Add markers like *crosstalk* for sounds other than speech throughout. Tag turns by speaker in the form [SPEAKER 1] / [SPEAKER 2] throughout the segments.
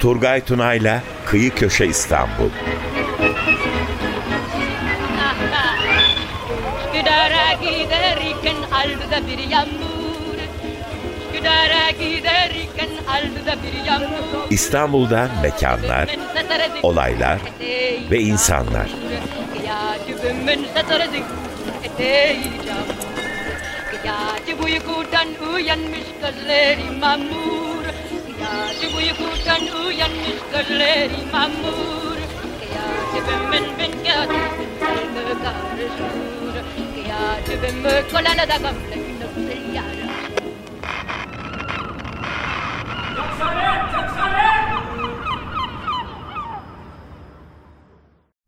[SPEAKER 1] Turgay Tunay'la Kıyı Köşe İstanbul.
[SPEAKER 2] Üsküdar'a giderken aldı bir yağmur Üsküdar'a giderken aldı bir yağmur
[SPEAKER 1] İstanbul'da mekanlar, olaylar ve insanlar.
[SPEAKER 2] Gece uykudan uyanmış gözleri mamur. Gece uykudan uyanmış gözleri mamur. Gece ben ben gece karışır Gece ben da gamle yara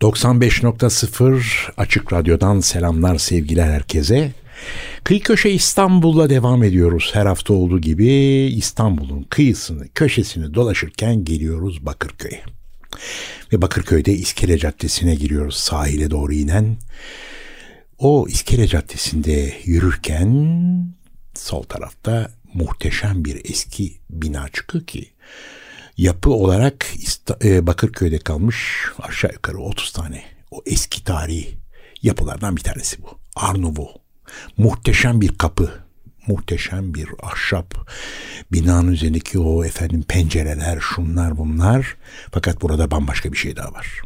[SPEAKER 3] 95.0 Açık Radyo'dan selamlar sevgiler herkese. Kıyı Köşe İstanbul'la devam ediyoruz. Her hafta olduğu gibi İstanbul'un kıyısını, köşesini dolaşırken geliyoruz Bakırköy'e. Ve Bakırköy'de İskele Caddesi'ne giriyoruz sahile doğru inen. O İskele Caddesi'nde yürürken sol tarafta muhteşem bir eski bina çıkıyor ki yapı olarak e, Bakırköy'de kalmış aşağı yukarı 30 tane o eski tarihi yapılardan bir tanesi bu. Arnovo. Muhteşem bir kapı. Muhteşem bir ahşap. Binanın üzerindeki o efendim pencereler, şunlar bunlar. Fakat burada bambaşka bir şey daha var.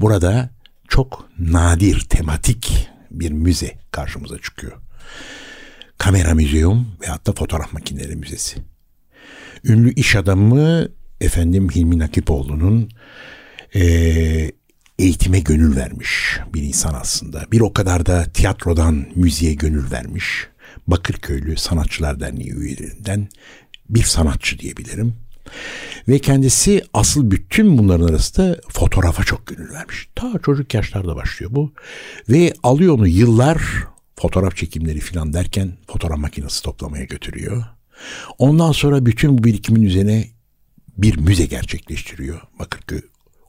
[SPEAKER 3] Burada çok nadir tematik bir müze karşımıza çıkıyor. Kamera Müzeum ve hatta Fotoğraf Makineleri Müzesi. Ünlü iş adamı efendim Hilmi Nakipoğlu'nun e, eğitime gönül vermiş bir insan aslında. Bir o kadar da tiyatrodan müziğe gönül vermiş. Bakırköylü Sanatçılar Derneği üyelerinden bir sanatçı diyebilirim. Ve kendisi asıl bütün bunların arasında fotoğrafa çok gönül vermiş. Ta çocuk yaşlarda başlıyor bu. Ve alıyor onu yıllar fotoğraf çekimleri falan derken fotoğraf makinesi toplamaya götürüyor. Ondan sonra bütün bu birikimin üzerine bir müze gerçekleştiriyor Bakırköy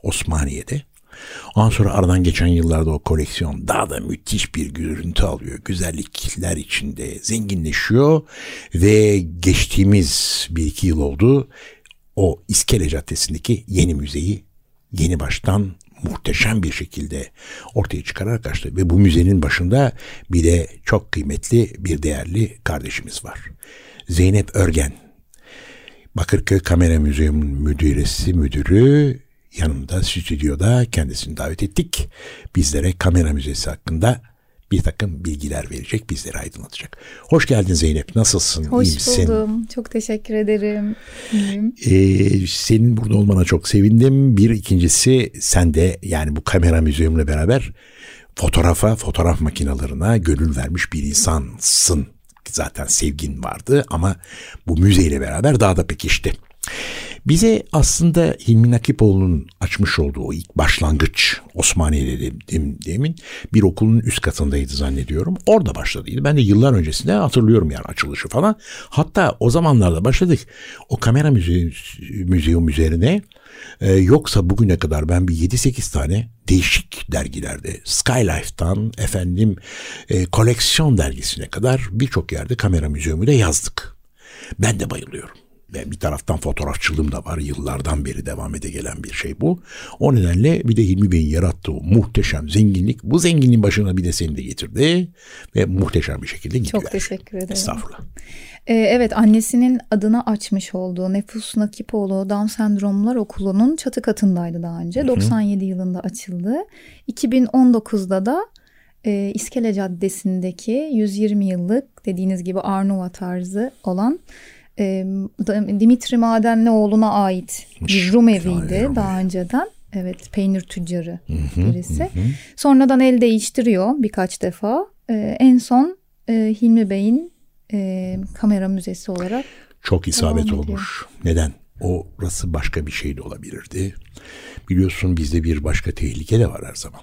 [SPEAKER 3] Osmaniye'de. Ondan sonra aradan geçen yıllarda o koleksiyon daha da müthiş bir görüntü alıyor. Güzellikler içinde zenginleşiyor ve geçtiğimiz bir iki yıl oldu. O İskele Caddesi'ndeki yeni müzeyi yeni baştan muhteşem bir şekilde ortaya çıkararak açtı. Ve bu müzenin başında bir de çok kıymetli bir değerli kardeşimiz var. Zeynep Örgen Bakırköy Kamera Müzeyu'nun müdüresi, müdürü yanımda stüdyoda kendisini davet ettik. Bizlere kamera müzesi hakkında bir takım bilgiler verecek, bizleri aydınlatacak. Hoş geldin Zeynep, nasılsın?
[SPEAKER 4] Hoş İyi misin? buldum, çok teşekkür ederim.
[SPEAKER 3] Ee, senin burada olmana çok sevindim. Bir ikincisi sen de yani bu kamera müzeyumla beraber fotoğrafa, fotoğraf makinalarına gönül vermiş bir insansın zaten sevgin vardı ama bu müzeyle beraber daha da pekişti. Bize aslında Hilmi Nakipoğlu'nun açmış olduğu ilk başlangıç Osmaniye'de dedim, demin bir okulun üst katındaydı zannediyorum. Orada başladıydı. Ben de yıllar öncesinde hatırlıyorum yani açılışı falan. Hatta o zamanlarda başladık. O kamera müze müzeum üzerine e, yoksa bugüne kadar ben bir 7-8 tane değişik dergilerde Skylife'tan efendim e, koleksiyon dergisine kadar birçok yerde kamera müzeumuyla yazdık. Ben de bayılıyorum. Ve bir taraftan fotoğrafçılığım da var. Yıllardan beri devam ede gelen bir şey bu. O nedenle bir de Hilmi Bey'in yarattığı muhteşem zenginlik. Bu zenginliğin başına bir de seni de getirdi. Ve muhteşem bir şekilde gidiyor.
[SPEAKER 4] Çok teşekkür ederim.
[SPEAKER 3] Estağfurullah.
[SPEAKER 4] Ee, evet annesinin adına açmış olduğu Nefus Nakipoğlu Down Sendromlar Okulu'nun çatı katındaydı daha önce. Hı-hı. 97 yılında açıldı. 2019'da da e, İskele Caddesi'ndeki 120 yıllık dediğiniz gibi Arnova tarzı olan e, Dimitri Madenlioğlu'na ait bir Rum eviydi daha önceden. Evet peynir tüccarı birisi. Hı hı. Sonradan el değiştiriyor birkaç defa. E, en son e, Hilmi Bey'in e, kamera müzesi olarak.
[SPEAKER 3] Çok isabet olmuş. Neden? Orası başka bir şey de olabilirdi. Biliyorsun bizde bir başka tehlike de var her zaman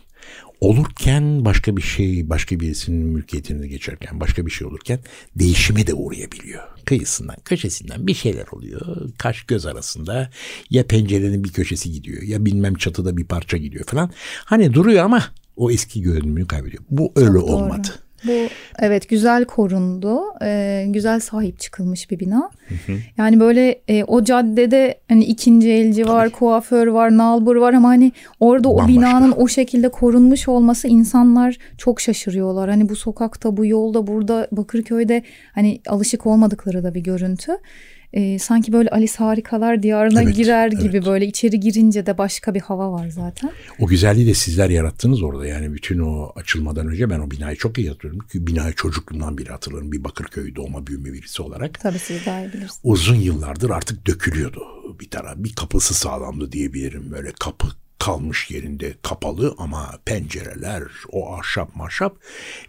[SPEAKER 3] olurken başka bir şey, başka birisinin mülkiyetini geçerken başka bir şey olurken değişime de uğrayabiliyor. Kıyısından, köşesinden bir şeyler oluyor. Kaş göz arasında ya pencerenin bir köşesi gidiyor ya bilmem çatıda bir parça gidiyor falan. Hani duruyor ama o eski görünümünü kaybediyor. Bu öyle Çok olmadı.
[SPEAKER 4] Bu evet güzel korundu, e, güzel sahip çıkılmış bir bina. Yani böyle e, o caddede hani ikinci elci var, kuaför var, nalbur var ama hani orada o
[SPEAKER 3] Bambaşka.
[SPEAKER 4] binanın o şekilde korunmuş olması insanlar çok şaşırıyorlar. Hani bu sokakta, bu yolda, burada Bakırköy'de hani alışık olmadıkları da bir görüntü. E, sanki böyle Alice Harikalar Diyarı'na
[SPEAKER 3] Evet,
[SPEAKER 4] girer gibi
[SPEAKER 3] evet.
[SPEAKER 4] böyle içeri girince de başka bir hava var zaten.
[SPEAKER 3] O güzelliği de sizler yarattınız orada. Yani bütün o açılmadan önce ben o binayı çok iyi hatırlıyorum. Çünkü binayı çocukluğumdan beri hatırlarım. Bir Bakırköy doğma büyüme birisi olarak.
[SPEAKER 4] Tabii siz daha iyi bilirsiniz.
[SPEAKER 3] Uzun yıllardır artık dökülüyordu bir taraf. Bir kapısı sağlamdı diyebilirim. Böyle kapı kalmış yerinde kapalı ama pencereler, o ahşap maşap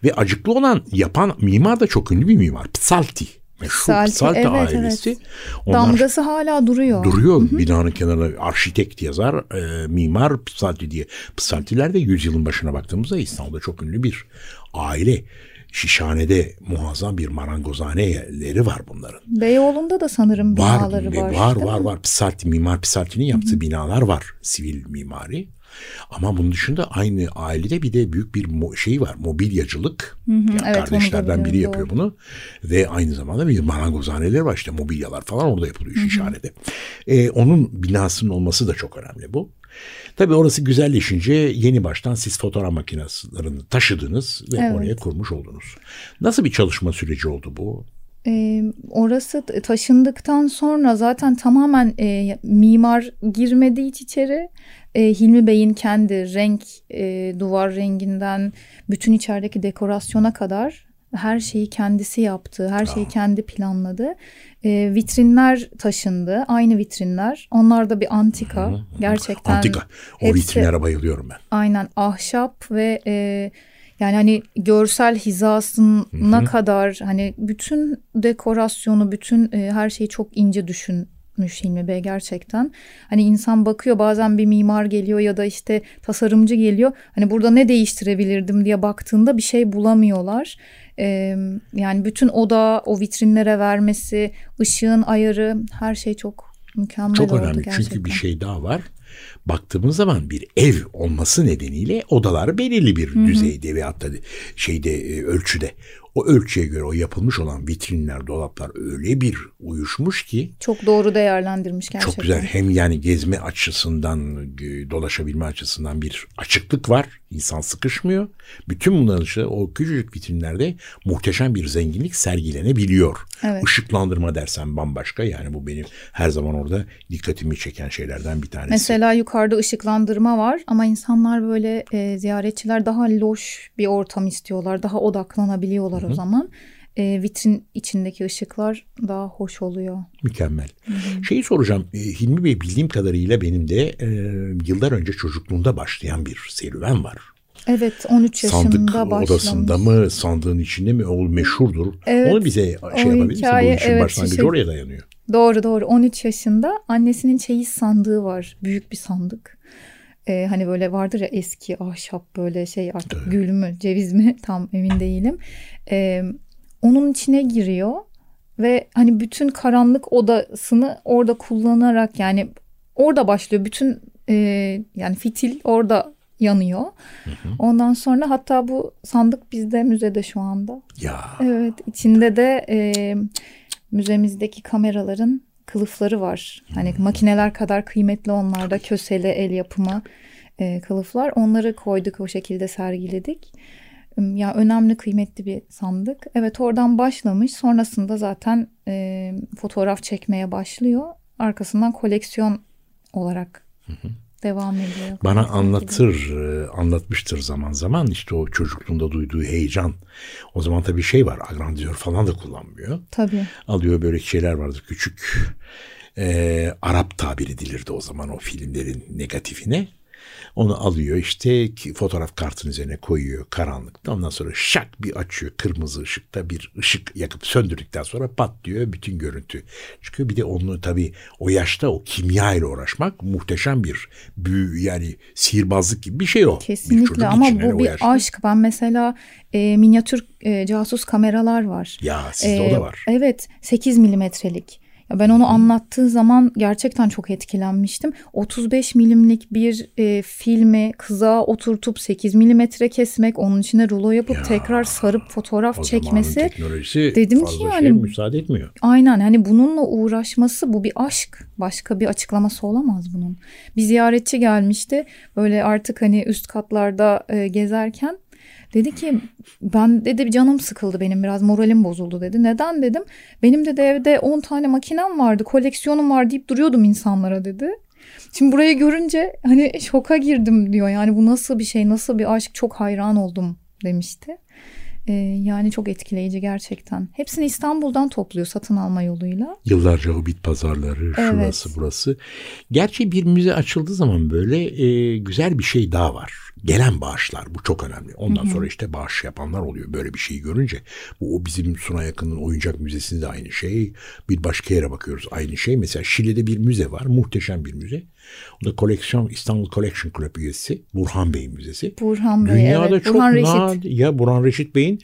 [SPEAKER 3] ve acıklı olan yapan mimar da çok ünlü bir mimar. Psalti. Meşhur
[SPEAKER 4] Psalti,
[SPEAKER 3] Psalti,
[SPEAKER 4] evet,
[SPEAKER 3] ailesi.
[SPEAKER 4] evet.
[SPEAKER 3] Onlar-
[SPEAKER 4] Damgası hala duruyor.
[SPEAKER 3] Duruyor binanın kenarında arşitekt yazar, e, mimar Psalti diye. Psaltiler de yüzyılın başına baktığımızda İstanbul'da çok ünlü bir aile. Şişhane'de muazzam bir marangozhaneleri var bunların.
[SPEAKER 4] Beyoğlu'nda da sanırım
[SPEAKER 3] Var,
[SPEAKER 4] binaları var.
[SPEAKER 3] var, var, var. Psalti, mimar Psalti'nin yaptığı binalar var. Sivil mimari. Ama bunun dışında aynı ailede bir de büyük bir şey var. Mobilyacılık. Yani
[SPEAKER 4] evet, onu da
[SPEAKER 3] kardeşlerden biri yapıyor bunu. Ve aynı zamanda bir marangozhaneleri var. işte mobilyalar falan orada yapılıyor Şişhane'de. Ee, onun binasının olması da çok önemli bu. Tabii orası güzelleşince yeni baştan siz fotoğraf makinelerini taşıdınız ve
[SPEAKER 4] Evet.
[SPEAKER 3] oraya kurmuş oldunuz. Nasıl bir çalışma süreci oldu bu?
[SPEAKER 4] Orası taşındıktan sonra zaten tamamen e, mimar girmedi hiç içeri. E, Hilmi Bey'in kendi renk, e, duvar renginden bütün içerideki dekorasyona kadar her şeyi kendisi yaptı. Her şeyi kendi planladı. E, vitrinler taşındı. Aynı vitrinler. Onlar da bir antika. Gerçekten.
[SPEAKER 3] Antika. O
[SPEAKER 4] hepsi-
[SPEAKER 3] vitrinlere bayılıyorum ben.
[SPEAKER 4] Aynen ahşap ve e, yani hani görsel hizasına kadar hani bütün dekorasyonu, bütün e, her şeyi çok ince düşünmüş Hilmi Bey gerçekten. Hani insan bakıyor bazen bir mimar geliyor ya da işte tasarımcı geliyor. Hani burada ne değiştirebilirdim diye baktığında bir şey bulamıyorlar. E, yani bütün oda o vitrinlere vermesi, ışığın ayarı her şey çok mükemmel
[SPEAKER 3] Çok
[SPEAKER 4] oldu
[SPEAKER 3] önemli
[SPEAKER 4] gerçekten.
[SPEAKER 3] çünkü bir şey daha var. Baktığımız zaman bir ev olması nedeniyle odalar belirli bir düzeyde ve hatta şeyde e, ölçüde. O ölçüye göre o yapılmış olan vitrinler, dolaplar öyle bir uyuşmuş ki
[SPEAKER 4] Çok doğru değerlendirmiş gerçekten.
[SPEAKER 3] çok güzel. Hem yani gezme açısından, e, dolaşabilme açısından bir açıklık var. İnsan sıkışmıyor. Bütün bunların dışında o küçücük vitrinlerde muhteşem bir zenginlik sergilenebiliyor.
[SPEAKER 4] Evet.
[SPEAKER 3] Işıklandırma dersen bambaşka. Yani bu benim her zaman orada dikkatimi çeken şeylerden bir tanesi.
[SPEAKER 4] Mesela yukarıda ışıklandırma var ama insanlar böyle e, ziyaretçiler daha loş bir ortam istiyorlar. Daha odaklanabiliyorlar o zaman. E, vitrin içindeki ışıklar daha hoş oluyor.
[SPEAKER 3] Mükemmel. Şeyi soracağım. e, Hilmi Bey bildiğim kadarıyla benim de e, yıllar önce çocukluğumda başlayan bir serüven var.
[SPEAKER 4] Evet 13 yaşında
[SPEAKER 3] Sandık
[SPEAKER 4] başlamış.
[SPEAKER 3] odasında mı, sandığın içinde mi? O meşhurdur.
[SPEAKER 4] Evet,
[SPEAKER 3] Onu bize şey yapabilir misin? Bu işin
[SPEAKER 4] evet,
[SPEAKER 3] başlangıcı
[SPEAKER 4] şey-
[SPEAKER 3] oraya dayanıyor.
[SPEAKER 4] Doğru doğru 13 yaşında annesinin çeyiz sandığı var. Büyük bir sandık. Ee, hani böyle vardır ya eski ahşap böyle şey artık gül mü ceviz mi *laughs* tam emin değilim. Ee, onun içine giriyor ve hani bütün karanlık odasını orada kullanarak yani orada başlıyor. Bütün e, yani fitil orada yanıyor. Ondan sonra hatta bu sandık bizde müzede şu anda.
[SPEAKER 3] Ya
[SPEAKER 4] Evet, içinde de e, müzemizdeki kameraların kılıfları var. Hani makineler kadar kıymetli onlar da kösele el yapımı e, kılıflar. Onları koyduk o şekilde sergiledik. Ya önemli kıymetli bir sandık. Evet oradan başlamış. Sonrasında zaten e, fotoğraf çekmeye başlıyor. Arkasından koleksiyon olarak devam ediyor.
[SPEAKER 3] bana anlatır, e, anlatmıştır zaman zaman işte o çocukluğunda duyduğu heyecan. O zaman tabii şey var, agrandizör falan da kullanmıyor.
[SPEAKER 4] Tabii.
[SPEAKER 3] alıyor böyle şeyler vardır küçük e, Arap tabir edilirdi o zaman o filmlerin negatifine. Onu alıyor işte fotoğraf kartının üzerine koyuyor karanlıkta. Ondan sonra şak bir açıyor kırmızı ışıkta bir ışık yakıp söndürdükten sonra patlıyor bütün görüntü çıkıyor. Bir de onu tabii o yaşta o kimya ile uğraşmak muhteşem bir büyü yani sihirbazlık gibi bir şey o. Bir
[SPEAKER 4] Kesinlikle ama
[SPEAKER 3] için, hani
[SPEAKER 4] bu bir aşk. Ben mesela e, minyatür e, casus kameralar var.
[SPEAKER 3] Ya sizde o
[SPEAKER 4] Ee,
[SPEAKER 3] da var.
[SPEAKER 4] Evet 8 milimetrelik. Ben onu anlattığı zaman gerçekten çok etkilenmiştim. 35 milimlik bir e, filmi kıza oturtup 8 milimetre kesmek, onun içine rulo yapıp
[SPEAKER 3] Ya,
[SPEAKER 4] tekrar sarıp fotoğraf çekmesi. Dedim ki yani-
[SPEAKER 3] şey müsaade etmiyor.
[SPEAKER 4] Aynen hani bununla uğraşması bu bir aşk. Başka bir açıklaması olamaz bunun. Bir ziyaretçi gelmişti. Böyle artık hani üst katlarda e, gezerken dedi ki ben dedi canım sıkıldı benim biraz moralim bozuldu dedi. Neden dedim. Benim de evde 10 tane makinem vardı koleksiyonum var deyip duruyordum insanlara dedi. Şimdi burayı görünce hani şoka girdim diyor. Yani bu nasıl bir şey nasıl bir aşk çok hayran oldum demişti. Ee, yani çok etkileyici gerçekten. Hepsini İstanbul'dan topluyor satın alma yoluyla.
[SPEAKER 3] Yıllarca o bit pazarları,
[SPEAKER 4] Evet.
[SPEAKER 3] şurası burası. Gerçi bir müze açıldığı zaman böyle e, güzel bir şey daha var. Gelen bağışlar bu çok önemli. Ondan sonra işte bağış yapanlar oluyor böyle bir şeyi görünce. Bu o bizim Suna Yakın'ın oyuncak müzesinde de aynı şey. Bir başka yere bakıyoruz aynı şey. Mesela Şile'de bir müze var. Muhteşem bir müze. O da koleksiyon İstanbul Collection Club üyesi. Burhan Bey Müzesi.
[SPEAKER 4] Burhan Bey,
[SPEAKER 3] Dünyada
[SPEAKER 4] evet.
[SPEAKER 3] çok
[SPEAKER 4] Burhan Reşit.
[SPEAKER 3] Ya Burhan Reşit Bey'in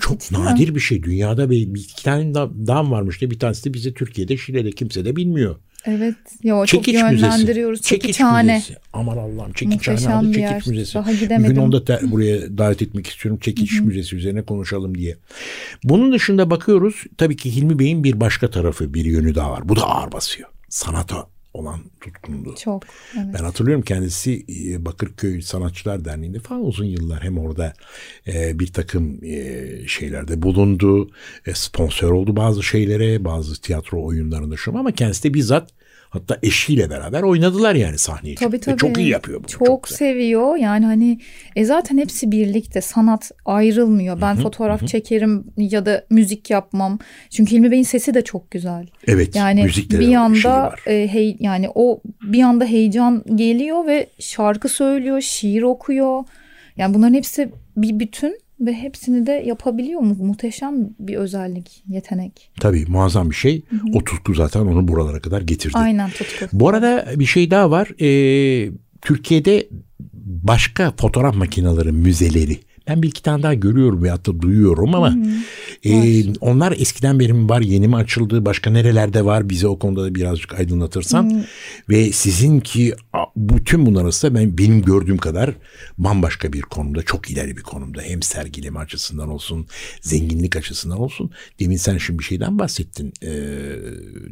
[SPEAKER 3] çok
[SPEAKER 4] mi?
[SPEAKER 3] nadir bir şey. Dünyada bir, bir iki tane da- dam varmış da bir tanesi de bize Türkiye'de Şile'de kimse de bilmiyor.
[SPEAKER 4] Evet. Ya çok
[SPEAKER 3] Çekiç Müzesi.
[SPEAKER 4] yönlendiriyoruz.
[SPEAKER 3] Çekiç
[SPEAKER 4] Çekiçhane.
[SPEAKER 3] Müzesi. Aman Allah'ım Çekiçhane adı Çekiç
[SPEAKER 4] yer.
[SPEAKER 3] Müzesi.
[SPEAKER 4] Daha gidemedim.
[SPEAKER 3] gün onu da te- buraya davet etmek istiyorum. Çekiç Müzesi üzerine konuşalım diye. Bunun dışında bakıyoruz. Tabii ki Hilmi Bey'in bir başka tarafı, bir yönü daha var. Bu da ağır basıyor. Sanata olan tutkunluğu.
[SPEAKER 4] Çok. Evet.
[SPEAKER 3] Ben hatırlıyorum kendisi e, Bakırköy Sanatçılar Derneği'nde falan uzun yıllar hem orada e, bir takım e, şeylerde bulundu. E, sponsor oldu bazı şeylere, bazı tiyatro oyunlarında şu ama kendisi de bizzat hatta eşiyle beraber oynadılar yani sahneye.
[SPEAKER 4] Tabii
[SPEAKER 3] çıktı. Ve
[SPEAKER 4] tabii.
[SPEAKER 3] Çok iyi yapıyor bunu.
[SPEAKER 4] Çok,
[SPEAKER 3] güzel.
[SPEAKER 4] seviyor. Yani hani e zaten hepsi birlikte. Sanat ayrılmıyor. Ben fotoğraf çekerim ya da müzik yapmam. Çünkü Hilmi Bey'in sesi de çok güzel.
[SPEAKER 3] Evet.
[SPEAKER 4] Yani bir
[SPEAKER 3] şeyi
[SPEAKER 4] anda
[SPEAKER 3] var.
[SPEAKER 4] e, hey yani o bir anda heyecan geliyor ve şarkı söylüyor, şiir okuyor. Yani bunların hepsi bir bütün ve hepsini de yapabiliyor mu? Muhteşem bir özellik, yetenek.
[SPEAKER 3] Tabii muazzam bir şey. O tutku zaten onu buralara kadar getirdi.
[SPEAKER 4] Aynen tutku.
[SPEAKER 3] Bu arada bir şey daha var. Ee, Türkiye'de başka fotoğraf makineleri müzeleri. Ben bir iki tane daha görüyorum veyahut da duyuyorum ama e, onlar eskiden beri mi var yeni mi açıldı başka nerelerde var bize o konuda da birazcık aydınlatırsan ve sizinki bütün bunlar arasında ben benim gördüğüm kadar bambaşka bir konumda çok ileri bir konumda hem sergileme açısından olsun zenginlik açısından olsun demin sen şimdi bir şeyden bahsettin e,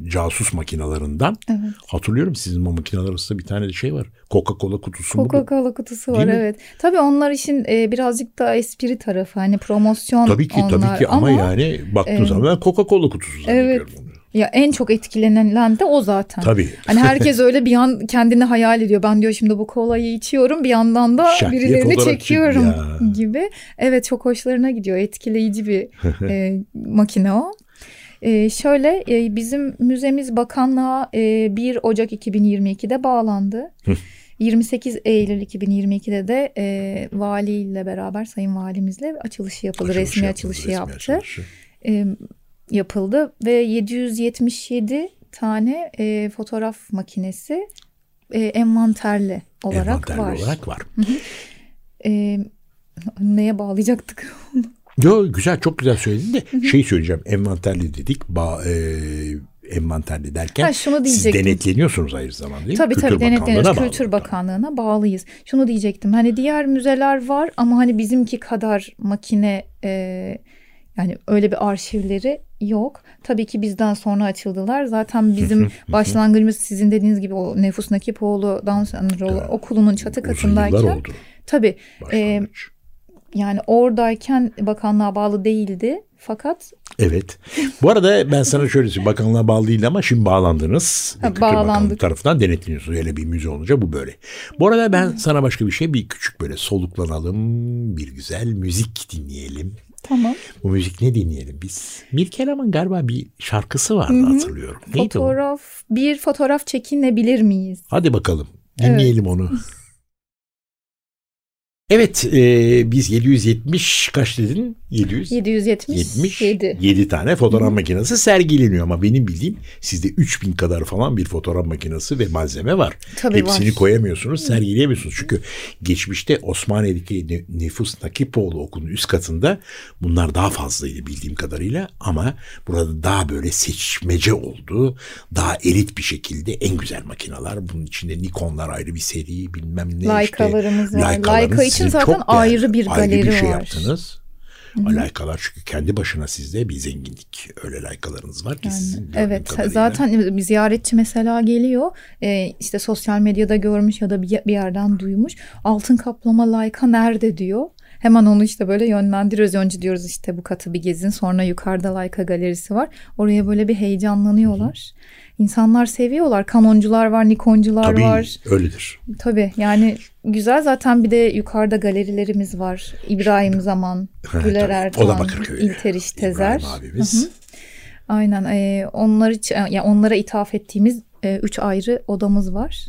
[SPEAKER 3] casus makinalarından
[SPEAKER 4] Evet.
[SPEAKER 3] hatırlıyorum sizin o makineler arasında bir tane de şey var Coca-Cola kutusu?
[SPEAKER 4] Coca-Cola kutusu
[SPEAKER 3] Değil
[SPEAKER 4] var
[SPEAKER 3] mi?
[SPEAKER 4] evet. Tabii onlar işin e, birazcık da espri tarafı hani promosyon
[SPEAKER 3] Tabii ki
[SPEAKER 4] onlar.
[SPEAKER 3] tabii ki ama, yani baktığın
[SPEAKER 4] e,
[SPEAKER 3] zaman ben Coca-Cola kutusu zannediyorum.
[SPEAKER 4] Evet.
[SPEAKER 3] onu.
[SPEAKER 4] Ya en çok etkilenilen de o zaten.
[SPEAKER 3] Tabii.
[SPEAKER 4] Hani herkes *laughs* öyle bir an kendini hayal ediyor. Ben diyor şimdi bu kolayı içiyorum bir yandan da
[SPEAKER 3] Şak
[SPEAKER 4] birilerini çekiyorum
[SPEAKER 3] Ya.
[SPEAKER 4] gibi. Evet çok hoşlarına gidiyor. Etkileyici bir *laughs* e, makine o. E, şöyle e, bizim müzemiz bakanlığa e, 1 Ocak 2022'de bağlandı. 28 Eylül 2022'de de e, valiyle beraber sayın valimizle açılışı yapıldı.
[SPEAKER 3] Açılışı
[SPEAKER 4] resmi
[SPEAKER 3] yapıldı,
[SPEAKER 4] açılışı
[SPEAKER 3] resmi
[SPEAKER 4] yaptı
[SPEAKER 3] açılışı.
[SPEAKER 4] e, yapıldı ve 777 tane e, fotoğraf makinesi e, envanterli olarak
[SPEAKER 3] Envanterli
[SPEAKER 4] var.
[SPEAKER 3] olarak var.
[SPEAKER 4] E, neye bağlayacaktık? *laughs*
[SPEAKER 3] Yo güzel çok güzel söyledin de şey söyleyeceğim envanterli dedik ba, e, envanterli derken
[SPEAKER 4] Ha, şunu
[SPEAKER 3] siz denetleniyorsunuz aynı zamanda değil mi?
[SPEAKER 4] tabii
[SPEAKER 3] Kültür
[SPEAKER 4] tabii denetleniyoruz.
[SPEAKER 3] Bağlı.
[SPEAKER 4] Kültür Bakanlığı'na bağlıyız. Şunu diyecektim. Hani diğer müzeler var ama hani bizimki kadar makine e, yani öyle bir arşivleri yok. Tabii ki bizden sonra açıldılar. Zaten bizim başlangıcımız sizin dediğiniz gibi o Nefus Nakipoğlu Down Syndrome
[SPEAKER 3] Evet.
[SPEAKER 4] okulunun çatı katındayken tabii e, yani oradayken bakanlığa bağlı değildi. Fakat
[SPEAKER 3] Evet. Bu arada ben sana şöyle söyleyeyim. Bakanlığa bağlı değil ama şimdi bağlandınız.
[SPEAKER 4] Ha,
[SPEAKER 3] Kültür Bakanlığı tarafından denetleniyorsunuz. Öyle bir müze olunca bu böyle. Bu arada ben sana başka bir şey bir küçük böyle soluklanalım. Bir güzel müzik dinleyelim.
[SPEAKER 4] tamam.
[SPEAKER 3] Bu müzik ne dinleyelim biz? Mirkelam'ın galiba bir şarkısı vardı hatırlıyorum. Neydi o?
[SPEAKER 4] Fotoğraf bir fotoğraf çekinebilir miyiz?
[SPEAKER 3] Hadi bakalım dinleyelim onu. Evet e, biz 770 kaç dedin? 700.
[SPEAKER 4] 777.
[SPEAKER 3] 70, 7 tane fotoğraf makinesi sergileniyor ama benim bildiğim sizde 3000 kadar falan bir fotoğraf makinesi ve malzeme var.
[SPEAKER 4] Tabii
[SPEAKER 3] Hepsini
[SPEAKER 4] var.
[SPEAKER 3] koyamıyorsunuz, sergileyemiyorsunuz. Çünkü geçmişte Osmaniye'deki nüfus Nakipoğlu okulunun üst katında bunlar daha fazlaydı bildiğim kadarıyla ama burada daha böyle seçmece oldu. Daha elit bir şekilde en güzel makineler. Bunun içinde Nikonlar ayrı bir seri bilmem ne
[SPEAKER 4] Leica'larımız
[SPEAKER 3] işte.
[SPEAKER 4] var.
[SPEAKER 3] Leica'larınız
[SPEAKER 4] Leica için zaten ayrı bir
[SPEAKER 3] Ayrı bir
[SPEAKER 4] galeri
[SPEAKER 3] şey
[SPEAKER 4] var.
[SPEAKER 3] yaptınız. Alakalar çünkü kendi başına sizde bir zenginlik. Öyle laykalarınız var ki sizin gördüğüm
[SPEAKER 4] Evet
[SPEAKER 3] kadarıyla.
[SPEAKER 4] zaten bir ziyaretçi mesela geliyor e, işte sosyal medyada görmüş ya da bir, bir yerden duymuş altın kaplama layka nerede diyor. Hemen onu işte böyle yönlendiriyoruz. Önce diyoruz işte bu katı bir gezin. Sonra yukarıda Leica galerisi var. Oraya böyle bir heyecanlanıyorlar. İnsanlar seviyorlar. Kanoncular var, Nikoncular
[SPEAKER 3] Tabii
[SPEAKER 4] var.
[SPEAKER 3] öyledir.
[SPEAKER 4] Tabii yani güzel zaten bir de yukarıda galerilerimiz var. İbrahim Zaman, Güler. Erdoğan. İlteriş Tezer.
[SPEAKER 3] İbrahim abimiz.
[SPEAKER 4] Aynen. E, onlar için yani onlara ithaf ettiğimiz e, üç ayrı odamız var.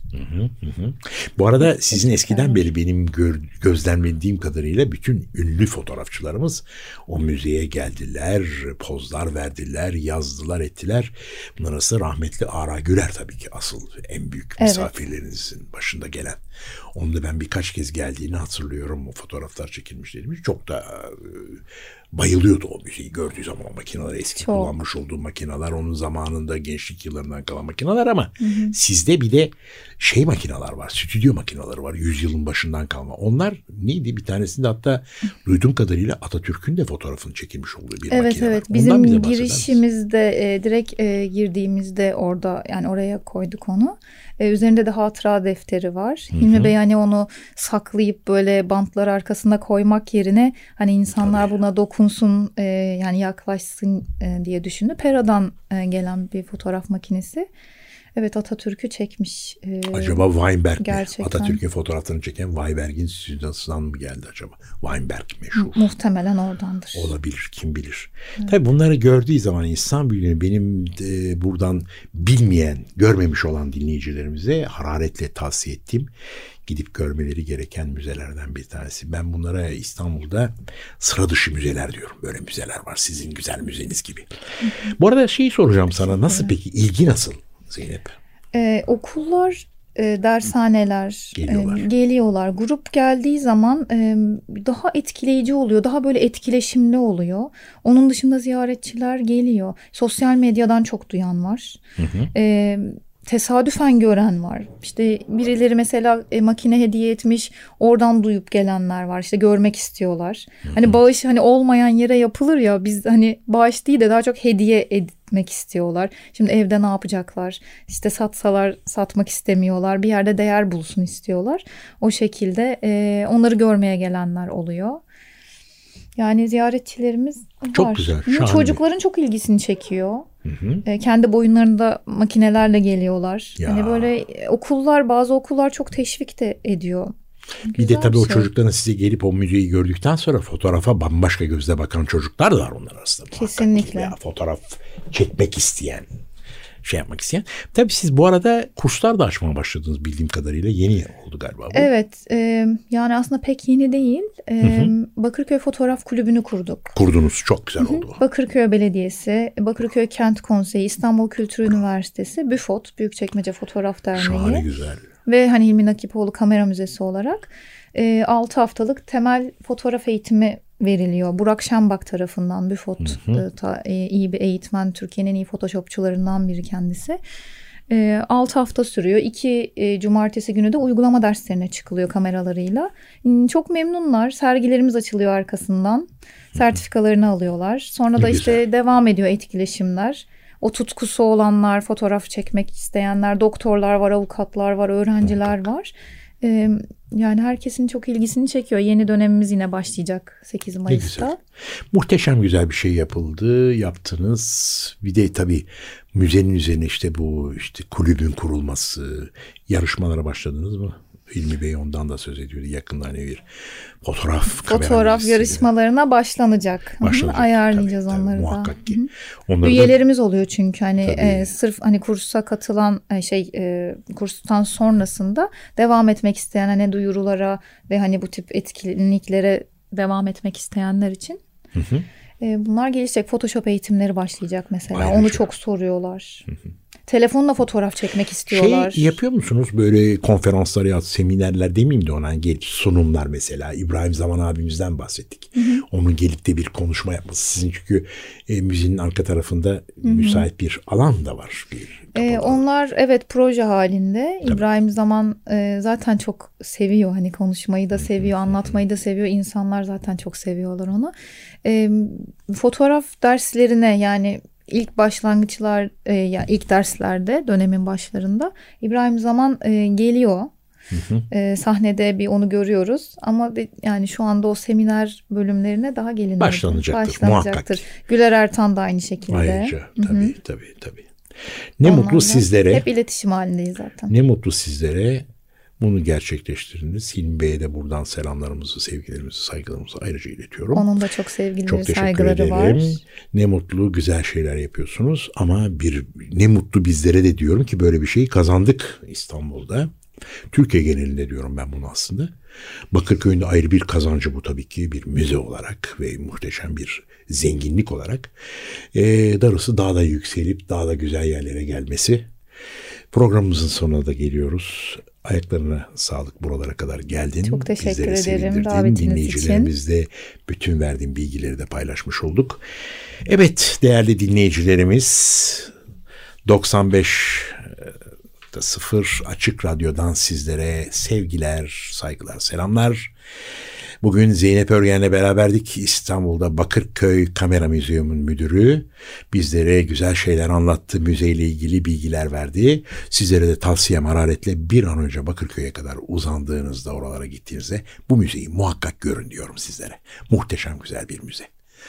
[SPEAKER 3] Bu arada sizin eskiden beri benim gör- gözlemlediğim kadarıyla bütün ünlü fotoğrafçılarımız o müzeye geldiler, pozlar verdiler, yazdılar, ettiler. Bunlar arasında rahmetli Ara Güler tabii ki asıl en büyük
[SPEAKER 4] Evet.
[SPEAKER 3] misafirlerinizin başında gelen. Onu da ben birkaç kez geldiğini hatırlıyorum. O fotoğraflar çekilmiş demiş. Çok da e, bayılıyordu o müziği gördüğü zaman o makineler eski
[SPEAKER 4] Çok.
[SPEAKER 3] kullanmış olduğu makineler onun zamanında gençlik yıllarından kalan makineler ama sizde bir de şey makineler var stüdyo makineleri var yüzyılın başından kalma onlar neydi bir tanesinde hatta duyduğum kadarıyla Atatürk'ün de fotoğrafını çekilmiş olduğu bir
[SPEAKER 4] Evet
[SPEAKER 3] makine
[SPEAKER 4] evet
[SPEAKER 3] Ondan
[SPEAKER 4] bizim girişimizde e, direkt e, girdiğimizde orada yani oraya koyduk onu. E, üzerinde de hatıra defteri var. Hilmi Bey hani onu saklayıp böyle bantlar arkasında koymak yerine hani insanlar buna dokunsun e, yani yaklaşsın e, diye düşündü. Pera'dan e, gelen bir fotoğraf makinesi. Evet Atatürk'ü çekmiş. E,
[SPEAKER 3] Acaba Weinberg mi?
[SPEAKER 4] Gerçekten.
[SPEAKER 3] Atatürk'ün fotoğraflarını çeken Weinberg'in stüdyosundan mı geldi acaba? Weinberg meşhur.
[SPEAKER 4] muhtemelen oradandır.
[SPEAKER 3] Olabilir kim bilir. Tabii bunları gördüğü zaman insan büyüğünü benim e, buradan bilmeyen, görmemiş olan dinleyicilerimize hararetle tavsiye ettiğim gidip görmeleri gereken müzelerden bir tanesi. Ben bunlara İstanbul'da sıra dışı müzeler diyorum. Böyle müzeler var sizin güzel müzeniz gibi. Bu arada şeyi soracağım sana nasıl peki ilgi nasıl Zeynep?
[SPEAKER 4] Ee, okullar, e, dershaneler
[SPEAKER 3] Geliyorlar.
[SPEAKER 4] e, geliyorlar. Grup geldiği zaman e, daha etkileyici oluyor. Daha böyle etkileşimli oluyor. Onun dışında ziyaretçiler geliyor. Sosyal medyadan çok duyan var. E, tesadüfen gören var. İşte birileri mesela e, makine hediye etmiş, oradan duyup gelenler var. İşte görmek istiyorlar. Hani bağış hani olmayan yere yapılır ya biz hani bağış değil de daha çok hediye etmek istiyorlar. Şimdi evde ne yapacaklar? İşte satsalar satmak istemiyorlar. Bir yerde değer bulsun istiyorlar. O şekilde e, onları görmeye gelenler oluyor. Yani ziyaretçilerimiz
[SPEAKER 3] Çok
[SPEAKER 4] var.
[SPEAKER 3] güzel,
[SPEAKER 4] Hı,
[SPEAKER 3] şahane.
[SPEAKER 4] Çocukların çok ilgisini çekiyor. E, kendi boyunlarında makinelerle geliyorlar.
[SPEAKER 3] Ya.
[SPEAKER 4] Hani böyle e, okullar bazı okullar çok teşvik de ediyor.
[SPEAKER 3] Bir de
[SPEAKER 4] Güzel
[SPEAKER 3] tabii
[SPEAKER 4] bir
[SPEAKER 3] o
[SPEAKER 4] şey.
[SPEAKER 3] çocukların size gelip o müziği gördükten sonra fotoğrafa bambaşka gözle bakan çocuklar da var onlar arasında.
[SPEAKER 4] Kesinlikle.
[SPEAKER 3] Ya, fotoğraf çekmek isteyen, şey yapmak isteyen. Tabii siz bu arada kurslar da açmaya başladınız bildiğim kadarıyla. Yeni oldu galiba bu.
[SPEAKER 4] Evet e, yani aslında pek yeni değil. E, Bakırköy Fotoğraf Kulübü'nü kurduk.
[SPEAKER 3] Kurdunuz çok güzel oldu.
[SPEAKER 4] Bakırköy Belediyesi, Bakırköy Kent Konseyi, İstanbul Kültür Üniversitesi, BÜFOT, Büyükçekmece Fotoğraf Derneği.
[SPEAKER 3] Şahane güzel.
[SPEAKER 4] ve hani Hilmi Nakipoğlu Kamera Müzesi olarak e, 6 haftalık temel fotoğraf eğitimi veriliyor. Burak Şembak tarafından BÜFOT e, ta- e, iyi bir eğitmen. Türkiye'nin en iyi photoshopçularından biri kendisi. E, 6 hafta sürüyor. 2 e, cumartesi günü de uygulama derslerine çıkılıyor kameralarıyla. Çok memnunlar. Sergilerimiz açılıyor arkasından. Sertifikalarını alıyorlar. Sonra
[SPEAKER 3] Ne
[SPEAKER 4] da işte
[SPEAKER 3] güzel.
[SPEAKER 4] devam ediyor etkileşimler. O tutkusu olanlar, fotoğraf çekmek isteyenler, doktorlar var, avukatlar var, öğrenciler var. Ee, yani herkesin çok ilgisini çekiyor. Yeni dönemimiz yine başlayacak 8
[SPEAKER 3] Ne
[SPEAKER 4] Mayıs'ta.
[SPEAKER 3] güzel. Muhteşem güzel bir şey yapıldı. Yaptınız. Bir de tabii müzenin üzerine işte bu işte kulübün kurulması, yarışmalara başladınız mı? Hilmi Bey ondan da söz ediyordu. Yakında hani bir fotoğraf kamera
[SPEAKER 4] Fotoğraf yarışmalarına başlanacak. Hı hı,
[SPEAKER 3] başlanacak.
[SPEAKER 4] Ayarlayacağız
[SPEAKER 3] Tabii, tabii,
[SPEAKER 4] onları da.
[SPEAKER 3] Muhakkak ki. Onları da
[SPEAKER 4] Üyelerimiz oluyor çünkü hani
[SPEAKER 3] Tabii.
[SPEAKER 4] e, sırf hani kursa katılan e, şey e, kurstan sonrasında devam etmek isteyen hani duyurulara ve hani bu tip etkinliklere devam etmek isteyenler için E, bunlar gelişecek. Photoshop eğitimleri başlayacak mesela.
[SPEAKER 3] Ayrıca.
[SPEAKER 4] Onu çok soruyorlar. Telefonla fotoğraf çekmek istiyorlar.
[SPEAKER 3] Şey yapıyor musunuz böyle konferanslar ya seminerler demeyeyim de ona gelip sunumlar mesela İbrahim Zaman abimizden bahsettik. Onun gelip de bir konuşma yapması. Sizin çünkü e, müziğin arka tarafında müsait bir alan da var. Bir kapalı.
[SPEAKER 4] onlar evet proje halinde. İbrahim Zaman e, zaten çok seviyor hani konuşmayı da seviyor, anlatmayı da seviyor. İnsanlar zaten çok seviyorlar onu. Ee, fotoğraf derslerine yani ilk başlangıçlar e, ya ilk derslerde dönemin başlarında İbrahim Zaman e, geliyor. E, sahnede bir onu görüyoruz ama de- yani şu anda o seminer bölümlerine daha gelinmedi.
[SPEAKER 3] Başlanacaktır, muhakkak.
[SPEAKER 4] Güler Ertan da aynı şekilde.
[SPEAKER 3] Ayrıca tabii tabii tabii. Ne
[SPEAKER 4] Onlarla
[SPEAKER 3] mutlu sizlere.
[SPEAKER 4] Hep iletişim halindeyiz zaten.
[SPEAKER 3] Ne mutlu sizlere bunu gerçekleştirdiniz. Hilmi Bey'e de buradan selamlarımızı, sevgilerimizi, saygılarımızı ayrıca iletiyorum.
[SPEAKER 4] Onun da çok sevgileri,
[SPEAKER 3] Çok teşekkür
[SPEAKER 4] saygıları
[SPEAKER 3] ederim.
[SPEAKER 4] var.
[SPEAKER 3] Ne mutlu güzel şeyler yapıyorsunuz ama bir ne mutlu bizlere de diyorum ki böyle bir şeyi kazandık İstanbul'da. Türkiye genelinde diyorum ben bunu aslında. Bakırköy'ün de ayrı bir kazancı bu tabii ki bir müze olarak ve muhteşem bir zenginlik olarak. Ee, darısı daha da yükselip daha da güzel yerlere gelmesi. Programımızın sonuna da geliyoruz. Ayaklarına sağlık buralara kadar geldin.
[SPEAKER 4] Çok teşekkür
[SPEAKER 3] Bizleri
[SPEAKER 4] ederim için.
[SPEAKER 3] Dinleyicilerimizle bütün verdiğim bilgileri de paylaşmış olduk. Evet değerli dinleyicilerimiz 95 da sıfır açık radyodan sizlere sevgiler, saygılar, selamlar. Bugün Zeynep Örgen'le beraberdik. İstanbul'da Bakırköy Kamera Müzeyu'nun müdürü. Bizlere güzel şeyler anlattı, müzeyle ilgili bilgiler verdi. Sizlere de tavsiyem hararetle bir an önce Bakırköy'e kadar uzandığınızda oralara gittiğinizde bu müzeyi muhakkak görün diyorum sizlere. Muhteşem güzel bir müze.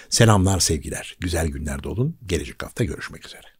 [SPEAKER 3] Selamlar, sevgiler. Güzel günlerde olun. Gelecek hafta görüşmek üzere.